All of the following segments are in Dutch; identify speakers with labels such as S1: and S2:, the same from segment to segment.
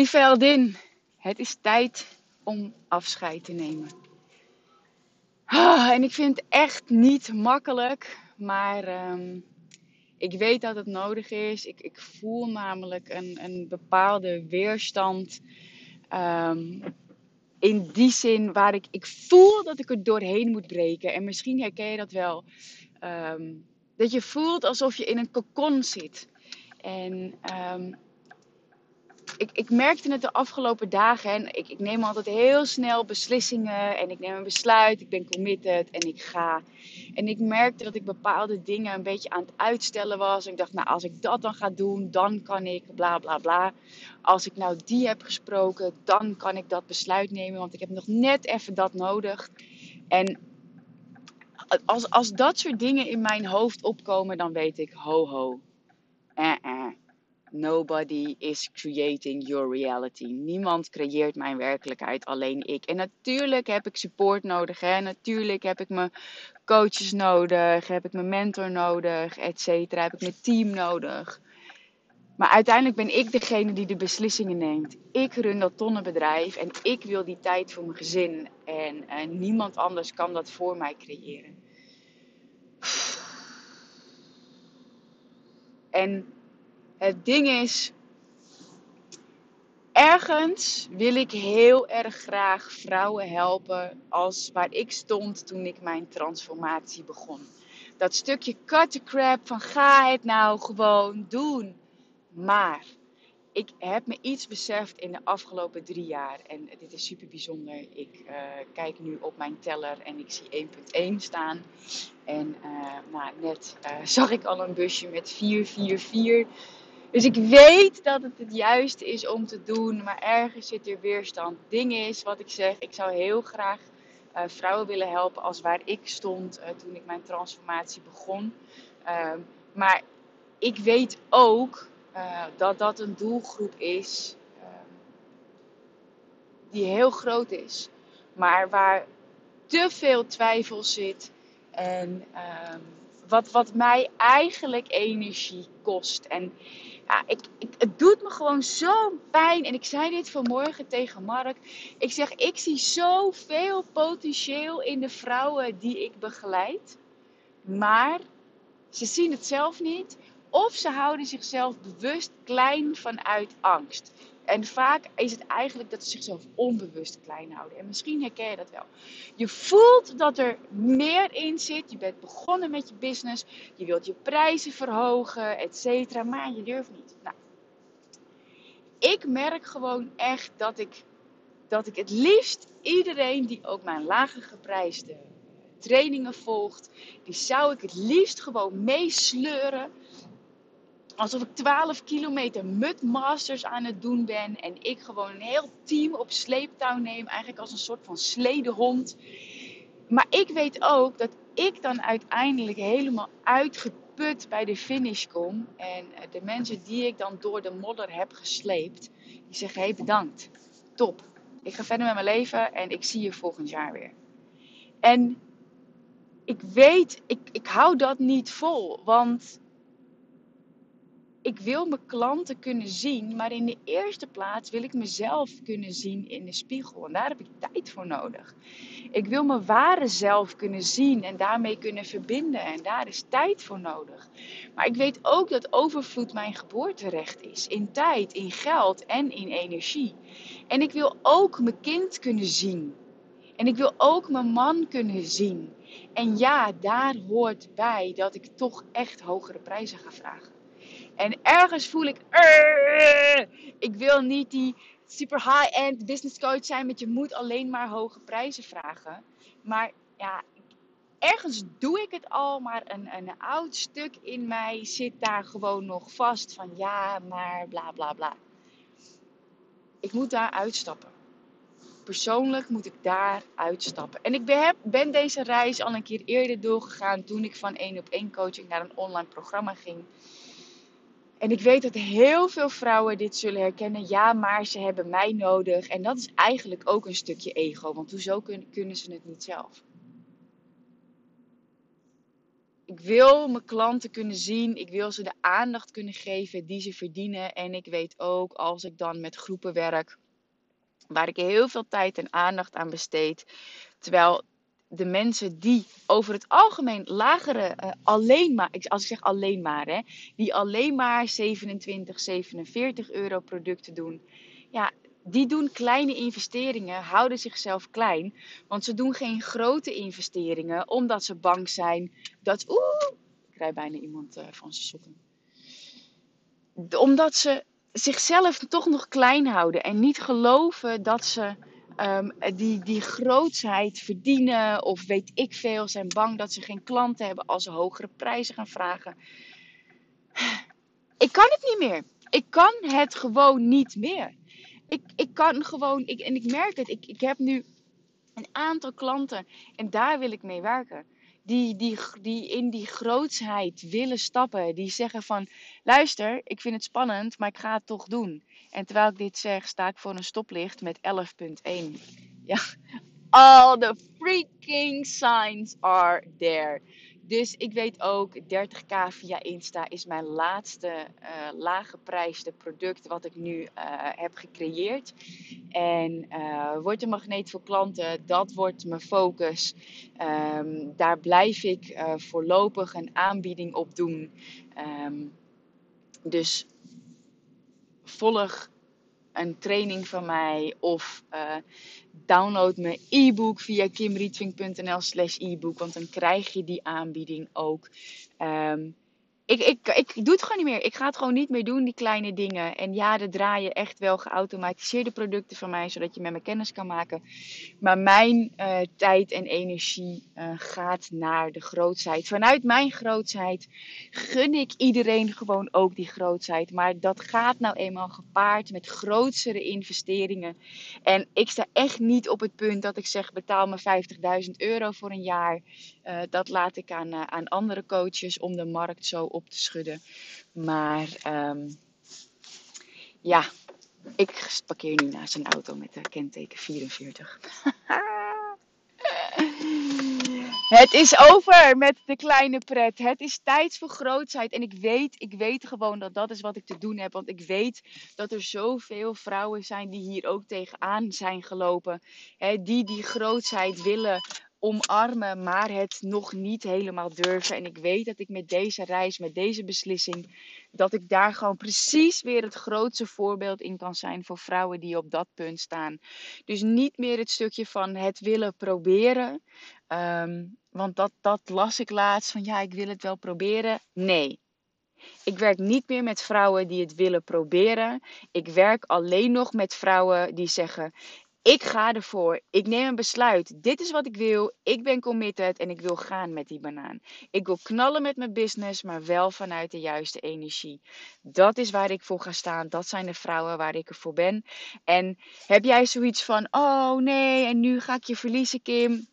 S1: Lieve het is tijd om afscheid te nemen. Ah, en ik vind het echt niet makkelijk, maar ehm, ik weet dat het nodig is. Ik, ik voel namelijk een, een bepaalde weerstand. ehm, in die zin waar ik, ik voel dat ik er doorheen moet breken. En misschien herken je dat wel. ehm, dat je voelt alsof je in een kokon zit. En ehm, ik, ik merkte het de afgelopen dagen. En ik, ik neem altijd heel snel beslissingen. En ik neem een besluit. Ik ben committed en ik ga. En ik merkte dat ik bepaalde dingen een beetje aan het uitstellen was. Ik dacht, nou, als ik dat dan ga doen, dan kan ik bla bla bla. Als ik nou die heb gesproken, dan kan ik dat besluit nemen. Want ik heb nog net even dat nodig. En als, als dat soort dingen in mijn hoofd opkomen, dan weet ik, ho ho. Nobody is creating your reality. Niemand creëert mijn werkelijkheid, alleen ik. En natuurlijk heb ik support nodig. Hè? Natuurlijk heb ik mijn coaches nodig. Heb ik mijn mentor nodig, et cetera. Heb ik mijn team nodig. Maar uiteindelijk ben ik degene die de beslissingen neemt. Ik run dat tonnenbedrijf en ik wil die tijd voor mijn gezin. En eh, niemand anders kan dat voor mij creëren. En het ding is, ergens wil ik heel erg graag vrouwen helpen als waar ik stond toen ik mijn transformatie begon. Dat stukje cut the crap van ga het nou gewoon doen. Maar ik heb me iets beseft in de afgelopen drie jaar. En dit is super bijzonder. Ik eh, kijk nu op mijn teller en ik zie 1.1 staan. En eh, nou, net eh, zag ik al een busje met 444. Dus ik weet dat het het juiste is om te doen, maar ergens zit er weerstand. Ding is, wat ik zeg, ik zou heel graag eh, vrouwen willen helpen als waar ik stond eh, toen ik mijn transformatie begon. Ehm, maar ik weet ook eh, dat dat een doelgroep is ehm, die heel groot is, maar waar te veel twijfel zit en ehm, wat, wat mij eigenlijk energie kost. En ja, ik, ik, het doet me gewoon zo pijn. En ik zei dit vanmorgen tegen Mark. Ik zeg, ik zie zoveel potentieel in de vrouwen die ik begeleid. Maar ze zien het zelf niet. Of ze houden zichzelf bewust klein vanuit angst. En vaak is het eigenlijk dat ze zichzelf onbewust klein houden. En misschien herken je dat wel. Je voelt dat er meer in zit. Je bent begonnen met je business. Je wilt je prijzen verhogen, et cetera. Maar je durft niet. Nou, ik merk gewoon echt dat ik, dat ik het liefst iedereen die ook mijn lager geprijsde trainingen volgt, die zou ik het liefst gewoon meesleuren alsof ik 12 kilometer mudmasters aan het doen ben. En ik gewoon een heel team op sleeptouw neem. Eigenlijk als een soort van sledehond. Maar ik weet ook dat ik dan uiteindelijk helemaal uitgeput bij de finish kom. En eh, de mensen die ik dan door de modder heb gesleept. Die zeggen, hé hey, bedankt. Top. Ik ga verder met mijn leven en ik zie je volgend jaar weer. En ik weet, ik, ik hou dat niet vol. Want ik wil mijn klanten kunnen zien, maar in de eerste plaats wil ik mezelf kunnen zien in de spiegel. En daar heb ik tijd voor nodig. Ik wil mijn ware zelf kunnen zien en daarmee kunnen verbinden. En daar is tijd voor nodig. Maar ik weet ook dat overvloed mijn geboorterecht is. In tijd, in geld en in energie. En ik wil ook mijn kind kunnen zien. En ik wil ook mijn man kunnen zien. En ja, daar hoort bij dat ik toch echt hogere prijzen ga vragen. En ergens voel ik, "Arr, ik wil niet die super high-end business coach zijn met je moet alleen maar hoge prijzen vragen. Maar ja, ergens doe ik het al, maar een, een oud stuk in mij zit daar gewoon nog vast van ja, maar bla bla bla. Ik moet daar uitstappen. Persoonlijk moet ik daar uitstappen. En ik ben, ben deze reis al een keer eerder doorgegaan toen ik van één op één coaching naar een online programma ging. En ik weet dat heel veel vrouwen dit zullen herkennen. Ja, maar ze hebben mij nodig. En dat is eigenlijk ook een stukje ego. Want hoezo kunnen, ze het niet zelf? Ik wil mijn klanten kunnen zien. Ik wil ze de aandacht kunnen geven die ze verdienen. En ik weet ook als ik dan met groepen werk, waar ik heel veel tijd en aandacht aan besteed. Terwijl de mensen die over het algemeen lagere, uh, alleen maar, als ik zeg alleen maar, hè, die alleen maar 27, 47 euro producten doen. Ja, die doen kleine investeringen, houden zichzelf klein. Want ze doen geen grote investeringen, omdat ze bang zijn dat. Oeh, ik krijg bijna iemand uh, van zijn sokken. Omdat ze zichzelf toch nog klein houden en niet geloven dat ze um, die, die grootsheid verdienen of weet ik veel. Zijn bang dat ze geen klanten hebben als ze hogere prijzen gaan vragen. Ik kan het niet meer. Ik kan het gewoon niet meer. Ik, ik kan gewoon, ik, en ik merk het, ik, ik heb nu een aantal klanten en daar wil ik mee werken. Die, die, die in die grootsheid willen stappen. Die zeggen van, luister, ik vind het spannend, maar ik ga het toch doen. En terwijl ik dit zeg, sta ik voor een stoplicht met 11.1. Ja, all the freaking signs are there. Dus ik weet ook, 30k via Insta is mijn laatste uh, lage prijsde product wat ik nu uh, heb gecreëerd. En uh, wordt een magneet voor klanten, dat wordt mijn focus. Um, daar blijf ik voorlopig een aanbieding op doen. Um, dus volg een training van mij of uh, download mijn e-book via kimrietvink.nl slash e-book, want dan krijg je die aanbieding ook. Um, ik, ik, ik doe het gewoon niet meer. Ik ga het gewoon niet meer doen, die kleine dingen. En ja, er draaien echt wel geautomatiseerde producten van mij, zodat je met me kennis kan maken. Maar mijn uh, tijd en energie uh, gaat naar de grootsheid. Vanuit mijn grootsheid gun ik iedereen gewoon ook die grootsheid. Maar dat gaat nou eenmaal gepaard met grotere investeringen. En ik sta echt niet op het punt dat ik zeg: betaal me 50.000 euro voor een jaar. Uh, dat laat ik aan, aan andere coaches om de markt zo op op te schudden. Maar um, ja, ik parkeer nu naast een auto met de kenteken 44. Het is over met de kleine pret. Het is tijd voor grootsheid. En ik weet, ik weet gewoon dat dat is wat ik te doen heb. Want ik weet dat er zoveel vrouwen zijn die hier ook tegenaan zijn gelopen. Hè, die die grootsheid willen omarmen, maar het nog niet helemaal durven. En ik weet dat ik met deze reis, met deze beslissing, dat ik daar gewoon precies weer het grootste voorbeeld in kan zijn voor vrouwen die op dat punt staan. Dus niet meer het stukje van het willen proberen. Um, want dat, dat las ik laatst van ja, ik wil het wel proberen. Nee. Ik werk niet meer met vrouwen die het willen proberen. Ik werk alleen nog met vrouwen die zeggen: ik ga ervoor. Ik neem een besluit. Dit is wat ik wil. Ik ben committed en ik wil gaan met die banaan. Ik wil knallen met mijn business, maar wel vanuit de juiste energie. Dat is waar ik voor ga staan. Dat zijn de vrouwen waar ik ervoor ben. En heb jij zoiets van: oh nee, en nu ga ik je verliezen, Kim?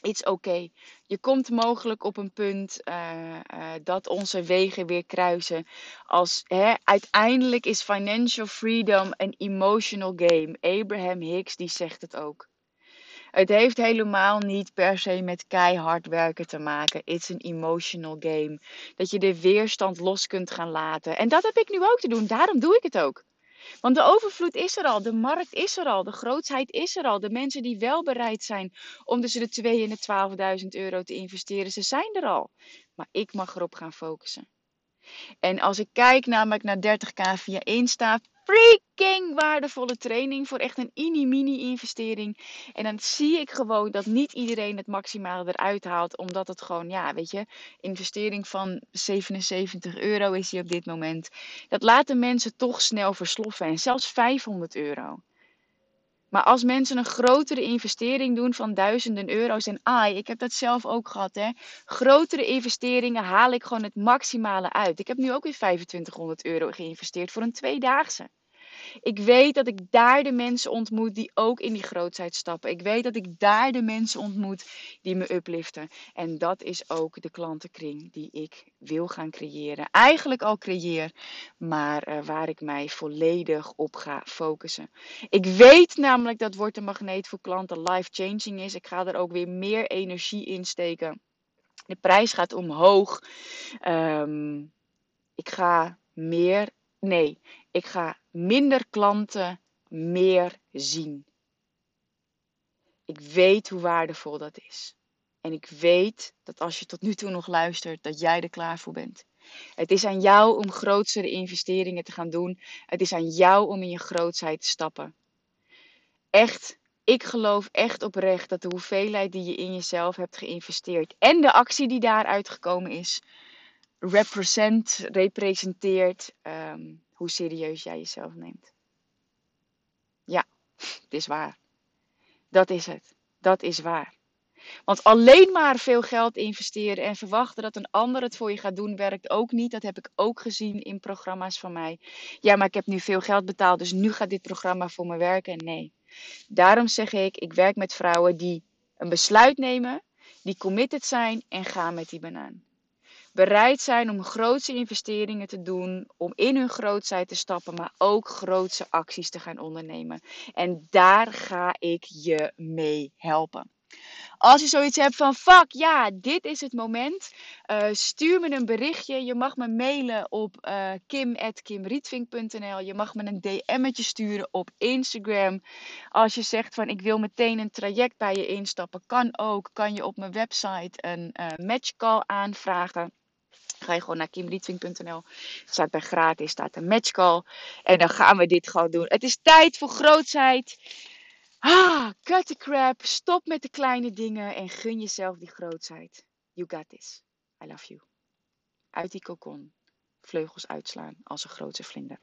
S1: It's okay. Je komt mogelijk op een punt uh, uh, dat onze wegen weer kruisen. Als, hè, uiteindelijk is financial freedom een emotional game. Abraham Hicks die zegt het ook. Het heeft helemaal niet per se met keihard werken te maken. It's een emotional game. Dat je de weerstand los kunt gaan laten. En dat heb ik nu ook te doen. Daarom doe ik het ook. Want de overvloed is er al, de markt is er al, de grootsheid is er al. De mensen die wel bereid zijn om tussen de 2 en de 12.000 euro te investeren, ze zijn er al. Maar ik mag erop gaan focussen. En als ik kijk namelijk naar 30k via Insta, freaking waardevolle training voor echt een mini-mini investering. En dan zie ik gewoon dat niet iedereen het maximaal eruit haalt, omdat het gewoon, ja, weet je, investering van 77 euro is die op dit moment. Dat laten mensen toch snel versloffen en zelfs 500 euro. Maar als mensen een grotere investering doen van duizenden euro's, en ai, ik heb dat zelf ook gehad, hè. Grotere investeringen haal ik gewoon het maximale uit. Ik heb nu ook weer 2500 euro geïnvesteerd voor een tweedaagse. Ik weet dat ik daar de mensen ontmoet die ook in die grootheid stappen. Ik weet dat ik daar de mensen ontmoet die me upliften. En dat is ook de klantenkring die ik wil gaan creëren. Eigenlijk al creëer, maar uh, waar ik mij volledig op ga focussen. Ik weet namelijk dat wordt een magneet voor klanten life-changing is. Ik ga er ook weer meer energie in steken. De prijs gaat omhoog. Um, ik ga meer. Nee, ik ga minder klanten meer zien. Ik weet hoe waardevol dat is. En ik weet dat als je tot nu toe nog luistert, dat jij er klaar voor bent. Het is aan jou om grotere investeringen te gaan doen. Het is aan jou om in je grootsheid te stappen. Echt, ik geloof echt oprecht dat de hoeveelheid die je in jezelf hebt geïnvesteerd en de actie die daaruit gekomen is, represent, representeert um, hoe serieus jij jezelf neemt. Ja, het is waar. Dat is het. Dat is waar. Want alleen maar veel geld investeren en verwachten dat een ander het voor je gaat doen, werkt ook niet. Dat heb ik ook gezien in programma's van mij. Ja, maar ik heb nu veel geld betaald, dus nu gaat dit programma voor me werken. Nee. Daarom zeg ik, ik werk met vrouwen die een besluit nemen, die committed zijn en gaan met die banaan bereid zijn om grootse investeringen te doen, om in hun grootheid te stappen, maar ook grootse acties te gaan ondernemen. En daar ga ik je mee helpen. Als je zoiets hebt van fuck, ja, dit is het moment. Uh, stuur me een berichtje. Je mag me mailen op uh. Je mag me een DM'tje sturen op Instagram. Als je zegt van ik wil meteen een traject bij je instappen, kan ook. Kan je op mijn website een uh, matchcall aanvragen. Ga je gewoon naar kimrietvink.nl. Staat bij gratis, staat een matchcall. En dan gaan we dit gewoon doen. Het is tijd voor grootsheid. Ah, cut the crap. Stop met de kleine dingen en gun jezelf die grootsheid. You got this. I love you. Uit die kokon. Vleugels uitslaan als een grote vlinder.